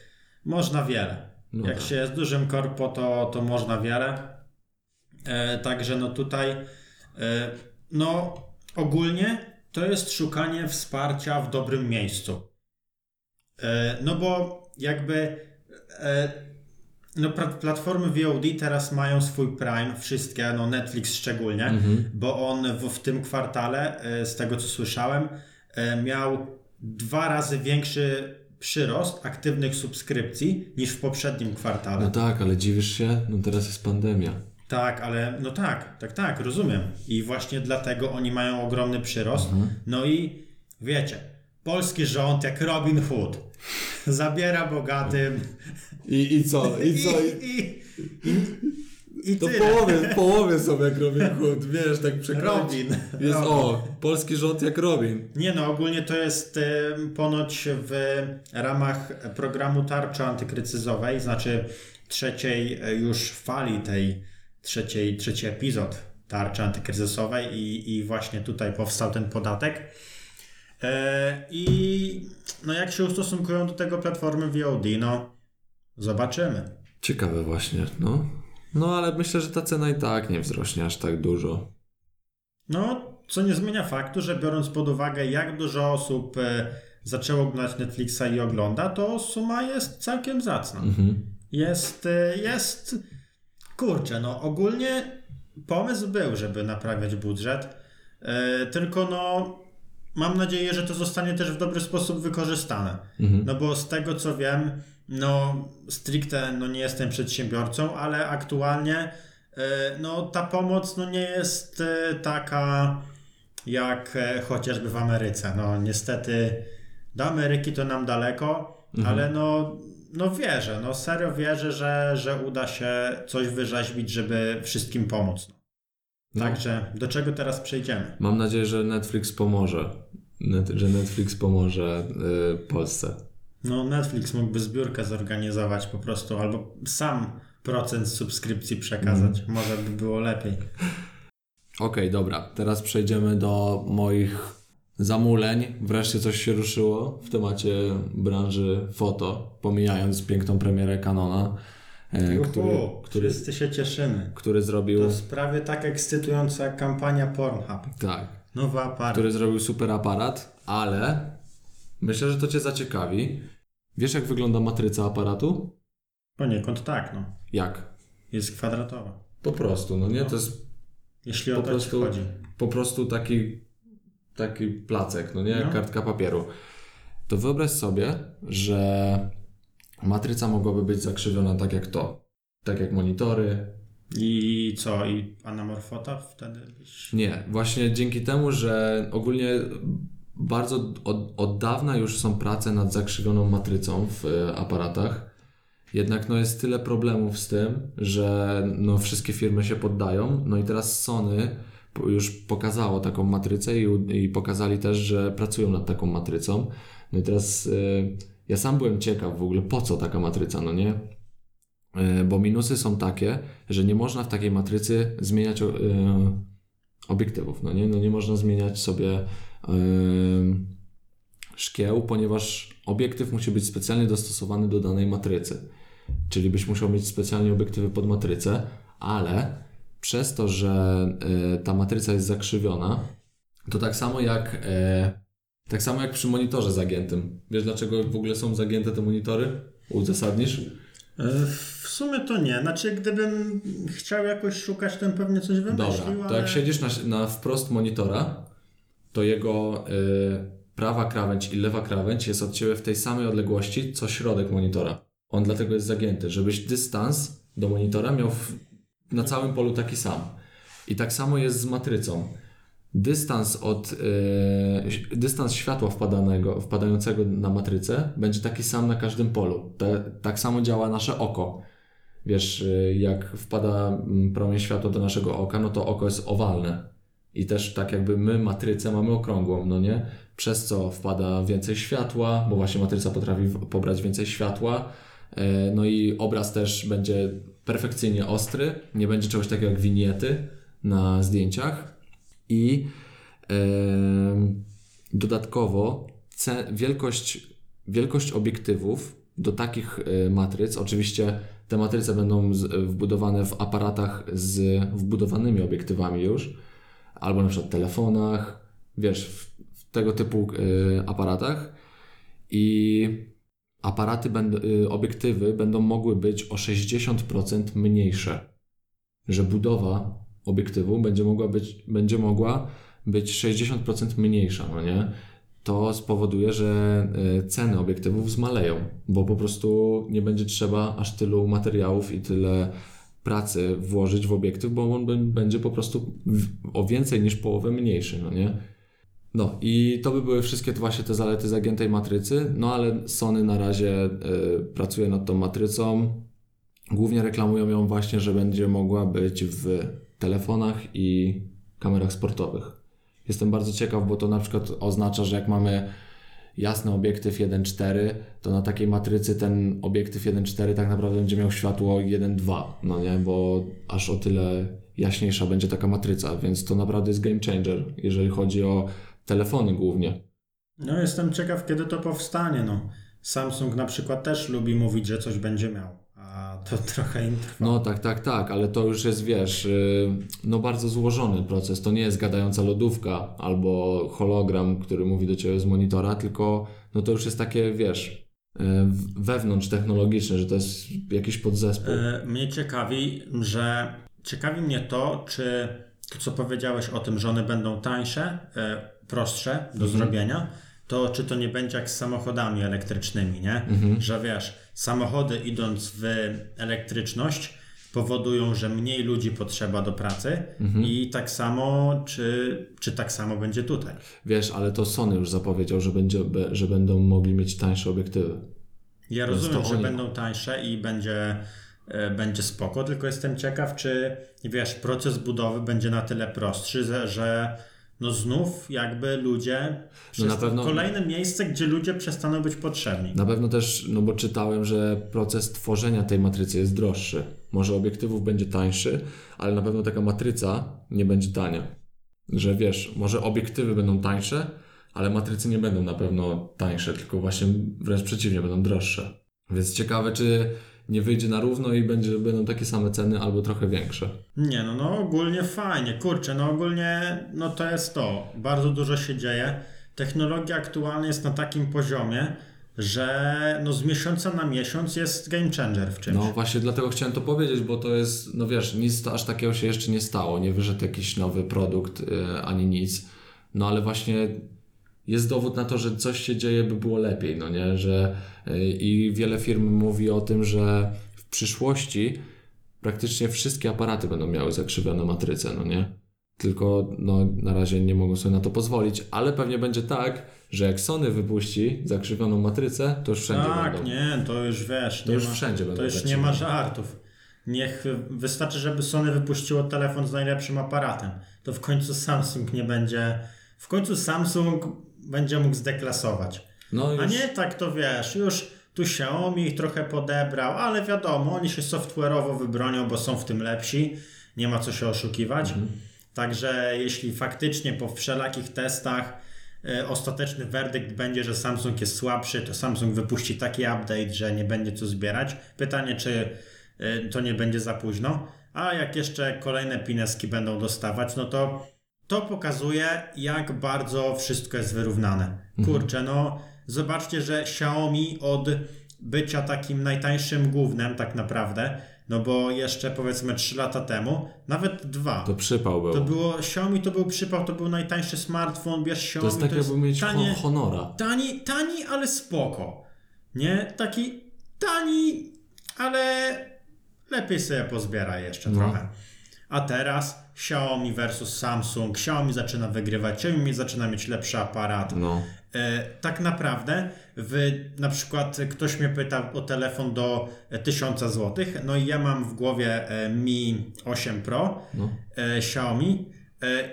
można wiele. No Jak tak. się jest dużym korpo, to, to można wiele. E, także no tutaj, e, no ogólnie to jest szukanie wsparcia w dobrym miejscu. E, no bo jakby e, no platformy VOD teraz mają swój Prime, wszystkie, no Netflix szczególnie, Mhm. bo on w, w tym kwartale, e, z tego co słyszałem, e, miał dwa razy większy przyrost aktywnych subskrypcji niż w poprzednim kwartale. No tak, ale dziwisz się? No teraz jest pandemia. Tak, ale no tak, tak, tak, rozumiem. I właśnie dlatego oni mają ogromny przyrost. No i wiecie, polski rząd jak Robin Hood zabiera bogatym I, i co? I co? i, i, i, i To tyle. połowie, połowie są jak Robin Hood, wiesz, tak przekręcić. Robin. Jest, Robin. o, polski rząd jak Robin. Nie no, ogólnie to jest e, ponoć w ramach programu tarczy antykryzysowej, znaczy trzeciej e, już fali tej trzeciej, trzeci epizod tarczy antykryzysowej i, i właśnie tutaj powstał ten podatek. E, I no jak się ustosunkują do tego platformy VOD, no zobaczymy. Ciekawe właśnie, no. No ale myślę, że ta cena i tak nie wzrośnie aż tak dużo. No, co nie zmienia faktu, że biorąc pod uwagę, jak dużo osób e, zaczęło oglądać Netflixa i ogląda, to suma jest całkiem zacna. Mhm. Jest, e, jest, kurczę, no ogólnie pomysł był, żeby naprawiać budżet, e, tylko no mam nadzieję, że to zostanie też w dobry sposób wykorzystane. Mhm. No bo z tego co wiem, no stricte no nie jestem przedsiębiorcą, ale aktualnie e, no ta pomoc no nie jest e, taka jak e, chociażby w Ameryce. No niestety do Ameryki to nam daleko, ale no, no wierzę, no serio wierzę, że, że uda się coś wyrzeźbić, żeby wszystkim pomóc. No. Także do czego teraz przejdziemy? Mam nadzieję, że Netflix pomoże. Net, że Netflix pomoże y, Polsce. No Netflix mógłby zbiórkę zorganizować po prostu, albo sam procent subskrypcji przekazać. Może by było lepiej. Okej, dobra. Teraz przejdziemy do moich zamuleń. Wreszcie coś się ruszyło w temacie branży foto, pomijając piękną premierę Canona, e, który, który, Wszyscy się cieszymy. który zrobił... To jest prawie tak ekscytująca jak kampania Pornhub. Tak. Nowy aparat. który zrobił super aparat, ale myślę, że to Cię zaciekawi. Wiesz, jak wygląda matryca aparatu? Poniekąd tak, no. Jak? Jest kwadratowa. Po prostu, no nie? To jest Jeśli po o to prostu, chodzi. po prostu taki, taki placek, no nie? No. kartka papieru. To wyobraź sobie, że matryca mogłaby być zakrzywiona tak jak to. Tak jak monitory. I co? I anamorfota wtedy. Nie, właśnie dzięki temu, że ogólnie bardzo od, od dawna już są prace nad zakrzywioną matrycą w e, aparatach. Jednak no jest tyle problemów z tym, że no wszystkie firmy się poddają. No i teraz Sony już pokazało taką matrycę i, i pokazali też, że pracują nad taką matrycą. No i teraz y, ja sam byłem ciekaw w ogóle po co taka matryca, no nie? Y, bo minusy są takie, że nie można w takiej matrycy zmieniać y, obiektywów, no nie? No nie można zmieniać sobie y, szkieł, ponieważ obiektyw musi być specjalnie dostosowany do danej matrycy. Czyli byś musiał mieć specjalnie obiektywy pod matrycę, ale przez to, że y, ta matryca jest zakrzywiona, to tak samo jak e, tak samo jak przy monitorze zagiętym. Wiesz dlaczego w ogóle są zagięte te monitory? Uzasadnisz? E, W sumie to nie. Znaczy, gdybym chciał jakoś szukać, to bym pewnie coś wymyślił, Dobra, to ale... jak siedzisz na, na wprost monitora, to jego y, prawa krawędź i lewa krawędź jest od Ciebie w tej samej odległości, co środek monitora. On dlatego jest zagięty, żebyś dystans do monitora miał w, na całym polu taki sam. I tak samo jest z matrycą. Dystans od e, dystans światła wpadanego, wpadającego na matrycę będzie taki sam na każdym polu. Te, tak samo działa nasze oko. Wiesz, e, jak wpada mm, promień światła do naszego oka, no to oko jest owalne. I też tak jakby my matrycę mamy okrągłą, no nie? Przez co wpada więcej światła, bo właśnie matryca potrafi pobrać więcej światła. E, No i obraz też będzie perfekcyjnie ostry, nie będzie czegoś takiego jak winiety na zdjęciach. I dodatkowo wielkość, wielkość obiektywów do takich e, matryc, oczywiście te matryce będą z, wbudowane w aparatach z wbudowanymi obiektywami już, albo na przykład telefonach, wiesz, w, w tego typu e, aparatach. I aparaty, będą, y, obiektywy będą mogły być o 60% mniejsze. Że budowa obiektywu będzie mogła być, będzie mogła być 60% mniejsza, no nie? To spowoduje, że y, ceny obiektywów zmaleją, bo po prostu nie będzie trzeba aż tylu materiałów i tyle pracy włożyć w obiektyw, bo on bę- będzie po prostu o więcej niż połowę mniejszy, no nie? No i to by były wszystkie właśnie te zalety zagiętej matrycy, no ale Sony na razie y, pracuje nad tą matrycą. Głównie reklamują ją właśnie, że będzie mogła być w telefonach i kamerach sportowych. Jestem bardzo ciekaw, bo to na przykład oznacza, że jak mamy jasny obiektyw 1.4, to na takiej matrycy ten obiektyw 1.4 tak naprawdę będzie miał światło 1.2, no nie, bo aż o tyle jaśniejsza będzie taka matryca, więc to naprawdę jest game changer, jeżeli chodzi o telefony głównie. No jestem ciekaw, kiedy to powstanie. No. Samsung na przykład też lubi mówić, że coś będzie miał, a to trochę im trwa. No tak, tak, tak, ale to już jest, wiesz, yy, no bardzo złożony proces. To nie jest gadająca lodówka albo hologram, który mówi do ciebie z monitora, tylko no to już jest takie, wiesz, yy, wewnątrz technologiczne, że to jest jakiś podzespół. E, Mnie ciekawi, że ciekawi mnie to, czy to, co powiedziałeś o tym, że one będą tańsze, e, prostsze do zrobienia, to czy to nie będzie jak z samochodami elektrycznymi, nie? Że wiesz, samochody idąc w elektryczność powodują, że mniej ludzi potrzeba do pracy i tak samo, czy, czy tak samo będzie tutaj? Wiesz, ale to Sony już zapowiedział, że, będzie, że będą mogli mieć tańsze obiektywy. Ja Więc rozumiem, że oni- będą tańsze i będzie, e, będzie spoko, tylko jestem ciekaw, czy wiesz, proces budowy będzie na tyle prostszy, że no znów jakby ludzie. No na pewno- Kolejne miejsce, gdzie ludzie przestaną być potrzebni. Na pewno też, no bo czytałem, że proces tworzenia tej matrycy jest droższy. Może obiektywów będzie tańszy, ale na pewno taka matryca nie będzie tania. Że wiesz, może obiektywy będą tańsze, ale matrycy nie będą na pewno tańsze, tylko właśnie wręcz przeciwnie, będą droższe. Więc ciekawe, czy nie wyjdzie na równo i będzie, będą takie same ceny albo trochę większe. Nie, no, no ogólnie fajnie, kurczę, no ogólnie no to jest to. Bardzo dużo się dzieje. Technologia aktualnie jest na takim poziomie, że no z miesiąca na miesiąc jest game changer w czymś. No właśnie dlatego chciałem to powiedzieć, bo to jest, no wiesz, nic aż takiego się jeszcze nie stało, nie wyszedł jakiś nowy produkt y, ani nic, no ale właśnie jest dowód na to, że coś się dzieje, by było lepiej, no nie, że y, i wiele firm mówi o tym, że w przyszłości praktycznie wszystkie aparaty będą miały zakrzywione matryce, no nie. Tylko no, na razie nie mogą sobie na to pozwolić, ale pewnie będzie tak, że jak Sony wypuści zakrzywioną matrycę, to już wszędzie tak, będą. nie, to już wiesz. To już ma, wszędzie będą To już nie ma żartów. Niech wystarczy, żeby Sony wypuściło telefon z najlepszym aparatem. To w końcu Samsung nie będzie. W końcu Samsung będzie mógł zdeklasować. No A już... nie tak to wiesz, już tu Xiaomi ich trochę podebrał, ale wiadomo, oni się software'owo wybronią, bo są w tym lepsi. Nie ma co się oszukiwać. Mhm. Także jeśli faktycznie po wszelakich testach e, ostateczny werdykt będzie, że Samsung jest słabszy, to Samsung wypuści taki update, że nie będzie co zbierać. Pytanie, czy e, to nie będzie za późno. A jak jeszcze kolejne pineski będą dostawać, no to to pokazuje, jak bardzo wszystko jest wyrównane. Kurczę, no zobaczcie, że Xiaomi od bycia takim najtańszym głównym tak naprawdę, no bo jeszcze powiedzmy 3 lata temu, nawet dwa. To przypał był. To było, Xiaomi to był przypał, to był najtańszy smartfon, bierz Xiaomi, To jest tak jakby mieć tanie, ho- honora. tani, tani, ale spoko. Nie? Taki tani, ale lepiej sobie pozbieraj jeszcze No. trochę. A teraz Xiaomi versus Samsung. Xiaomi zaczyna wygrywać, Xiaomi zaczyna mieć lepszy aparat. No. E, tak naprawdę, w, na przykład ktoś mnie pytał o telefon do e, 1000 zł, no i ja mam w głowie e, Mi 8 Pro No. e, Xiaomi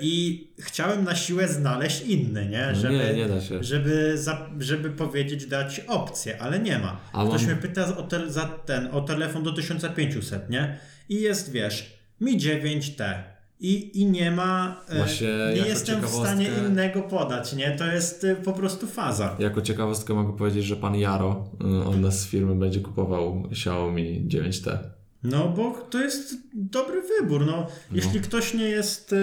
i chciałem na siłę znaleźć inny, nie? Żeby, No nie, nie da się. Żeby, za, żeby powiedzieć, dać opcję, ale nie ma. A Ktoś mnie pyta o, te, za ten, o telefon do 1500, nie? I jest, wiesz, Mi 9T. I, I nie ma. e, Właśnie nie jestem w stanie innego podać, nie? To jest e, po prostu faza. Jako ciekawostkę mogę powiedzieć, że pan Jaro, y, on nas z firmy będzie kupował Xiaomi 9T. No, bo to jest dobry wybór. No, jeśli ktoś nie jest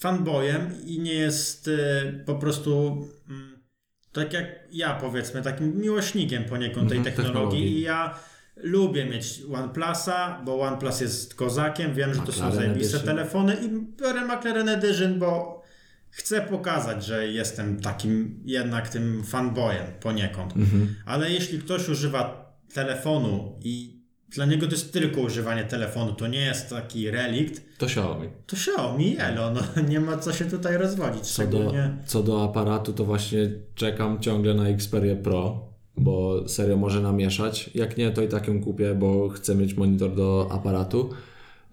fanboyem i nie jest po prostu mm, tak jak ja powiedzmy, takim miłośnikiem poniekąd tej Mhm, technologii technologii. i ja lubię mieć OnePlusa, bo OnePlus jest kozakiem, wiem, że to są zajebiste telefony i biorę McLaren Edition, bo chcę pokazać, że jestem takim jednak tym fanboyem poniekąd. Mhm. Ale jeśli ktoś używa telefonu i dla niego to jest tylko używanie telefonu, to nie jest taki relikt, To Xiaomi. to Xiaomi, elo, no nie ma co się tutaj rozwodzić. Co do, co do aparatu, to właśnie czekam ciągle na Xperia Pro, bo serio może namieszać. Jak nie, to i tak ją kupię, bo chcę mieć monitor do aparatu.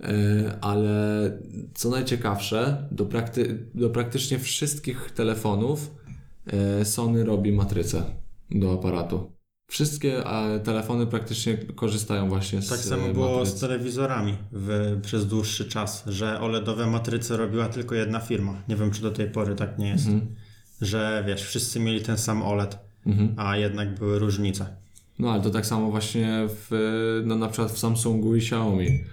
E, Ale co najciekawsze, do, prakty- do praktycznie wszystkich telefonów e, Sony robi matrycę do aparatu. Wszystkie e, telefony praktycznie korzystają właśnie z Tak samo było z telewizorami w, przez dłuższy czas, że OLEDowe matryce robiła tylko jedna firma. Nie wiem, czy do tej pory tak nie jest. Mhm. Że wiesz, wszyscy mieli ten sam OLED, Mhm. a jednak były różnice. No ale to tak samo właśnie w, no, na przykład w Samsungu i Xiaomi.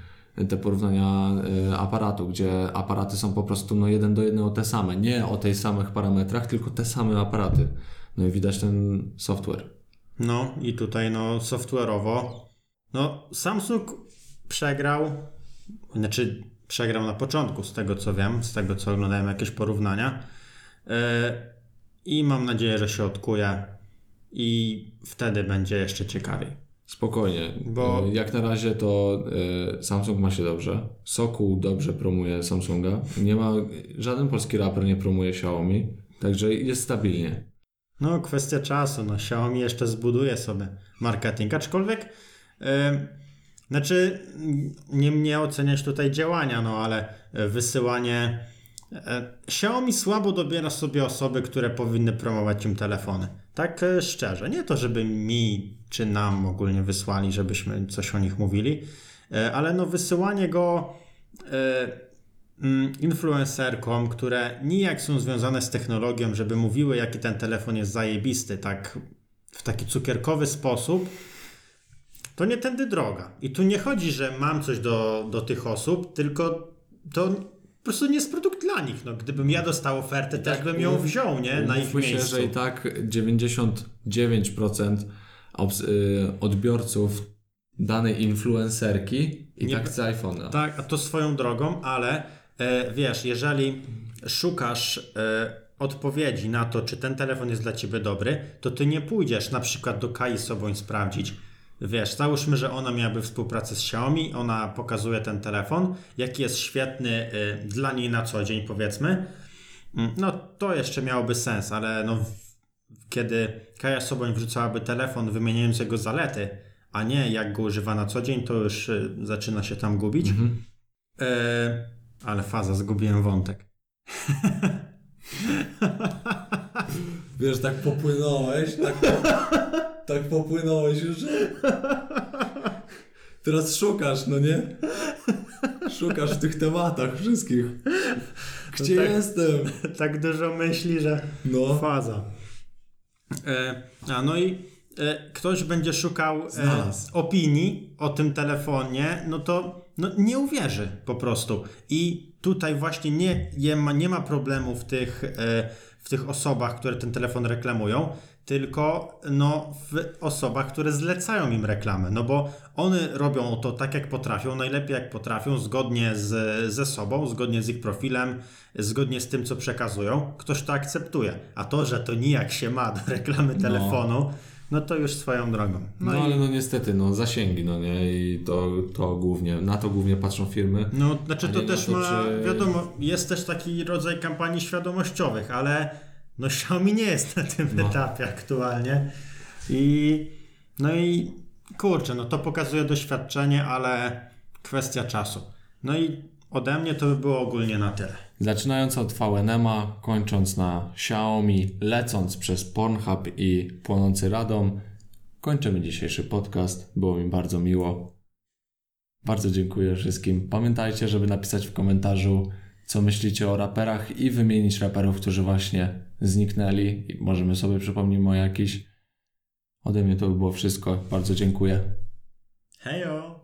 Te porównania y, aparatu, gdzie aparaty są po prostu no, jeden do jednego te same. Nie o tych samych parametrach, tylko te same aparaty. No i widać ten software. No i tutaj no software'owo no Samsung przegrał znaczy przegrał na początku z tego co wiem, z tego co oglądałem jakieś porównania yy, i mam nadzieję, że się odkuje i wtedy będzie jeszcze ciekawiej. Spokojnie, Bo- Y, jak na razie to y, Samsung ma się dobrze. Sokół dobrze promuje Samsunga. Nie ma, żaden polski raper nie promuje Xiaomi, także jest stabilnie. No, kwestia czasu. No, Xiaomi jeszcze zbuduje sobie marketing, aczkolwiek e, znaczy nie mnie oceniać tutaj działania, no ale e, wysyłanie e, Xiaomi słabo dobiera sobie osoby, które powinny promować im telefony. Tak e, szczerze. Nie to, żeby mi czy nam ogólnie wysłali, żebyśmy coś o nich mówili, e, ale no wysyłanie go e, mm, influencerkom, które nijak są związane z technologią, żeby mówiły, jaki ten telefon jest zajebisty, tak w taki cukierkowy sposób, to nie tędy droga. I tu nie chodzi, że mam coś do, do tych osób, tylko to po prostu nie jest produkt dla nich. No, gdybym ja dostał ofertę, też bym ją wziął, nie? Na ich miejscu. że i tak 99% obs- y, odbiorców danej influencerki i Nie tak chce iPhone'a. Tak, a to swoją drogą, ale e, wiesz, jeżeli szukasz e, odpowiedzi na to, czy ten telefon jest dla ciebie dobry, to ty nie pójdziesz na przykład do Kai Soboń sprawdzić. Wiesz, załóżmy, że ona miałaby współpracę z Xiaomi, ona pokazuje ten telefon, jaki jest świetny e, dla niej na co dzień, powiedzmy. Mm, No to jeszcze miałoby sens, ale no, kiedy Kaja Soboń wrzucałaby telefon wymieniając jego zalety, a nie jak go używa na co dzień, to już y, zaczyna się tam gubić. Mhm. E, ale faza, zgubiłem wątek. Wiesz, tak popłynąłeś, tak, tak popłynąłeś już. Teraz szukasz, no nie? Szukasz w tych tematach wszystkich. Gdzie tak. jestem? tak dużo myśli, że No. faza. E, a no i e, ktoś będzie szukał e, opinii o tym telefonie, no to no, nie uwierzy po prostu. I tutaj właśnie nie, nie, ma, nie ma problemu w tych, e, w tych osobach, które ten telefon reklamują, tylko no, w osobach, które zlecają im reklamę. No bo one robią to tak, jak potrafią, najlepiej jak potrafią, zgodnie z, ze sobą, zgodnie z ich profilem, zgodnie z tym, co przekazują. Ktoś to akceptuje. A to, że to nijak się ma do reklamy telefonu, no to już swoją drogą. No, No, i, ale no niestety, no zasięgi, no nie, i to, to głównie, na to głównie patrzą firmy. no znaczy to też to, ma, czy- wiadomo, jest też taki rodzaj kampanii świadomościowych, ale no Xiaomi nie jest na tym No. etapie aktualnie. I no i kurczę, no to pokazuje doświadczenie, ale kwestia czasu. No i ode mnie to by było ogólnie na tyle. Zaczynając od VNM-a, kończąc na Xiaomi, lecąc przez Pornhub i płonący Radom, kończymy dzisiejszy podcast. Było mi bardzo miło. Bardzo dziękuję wszystkim. Pamiętajcie, żeby napisać w komentarzu, co myślicie o raperach i wymienić raperów, którzy właśnie zniknęli. Możemy sobie przypomnimy o jakiś. Ode mnie to by było wszystko. Bardzo dziękuję. Hejo!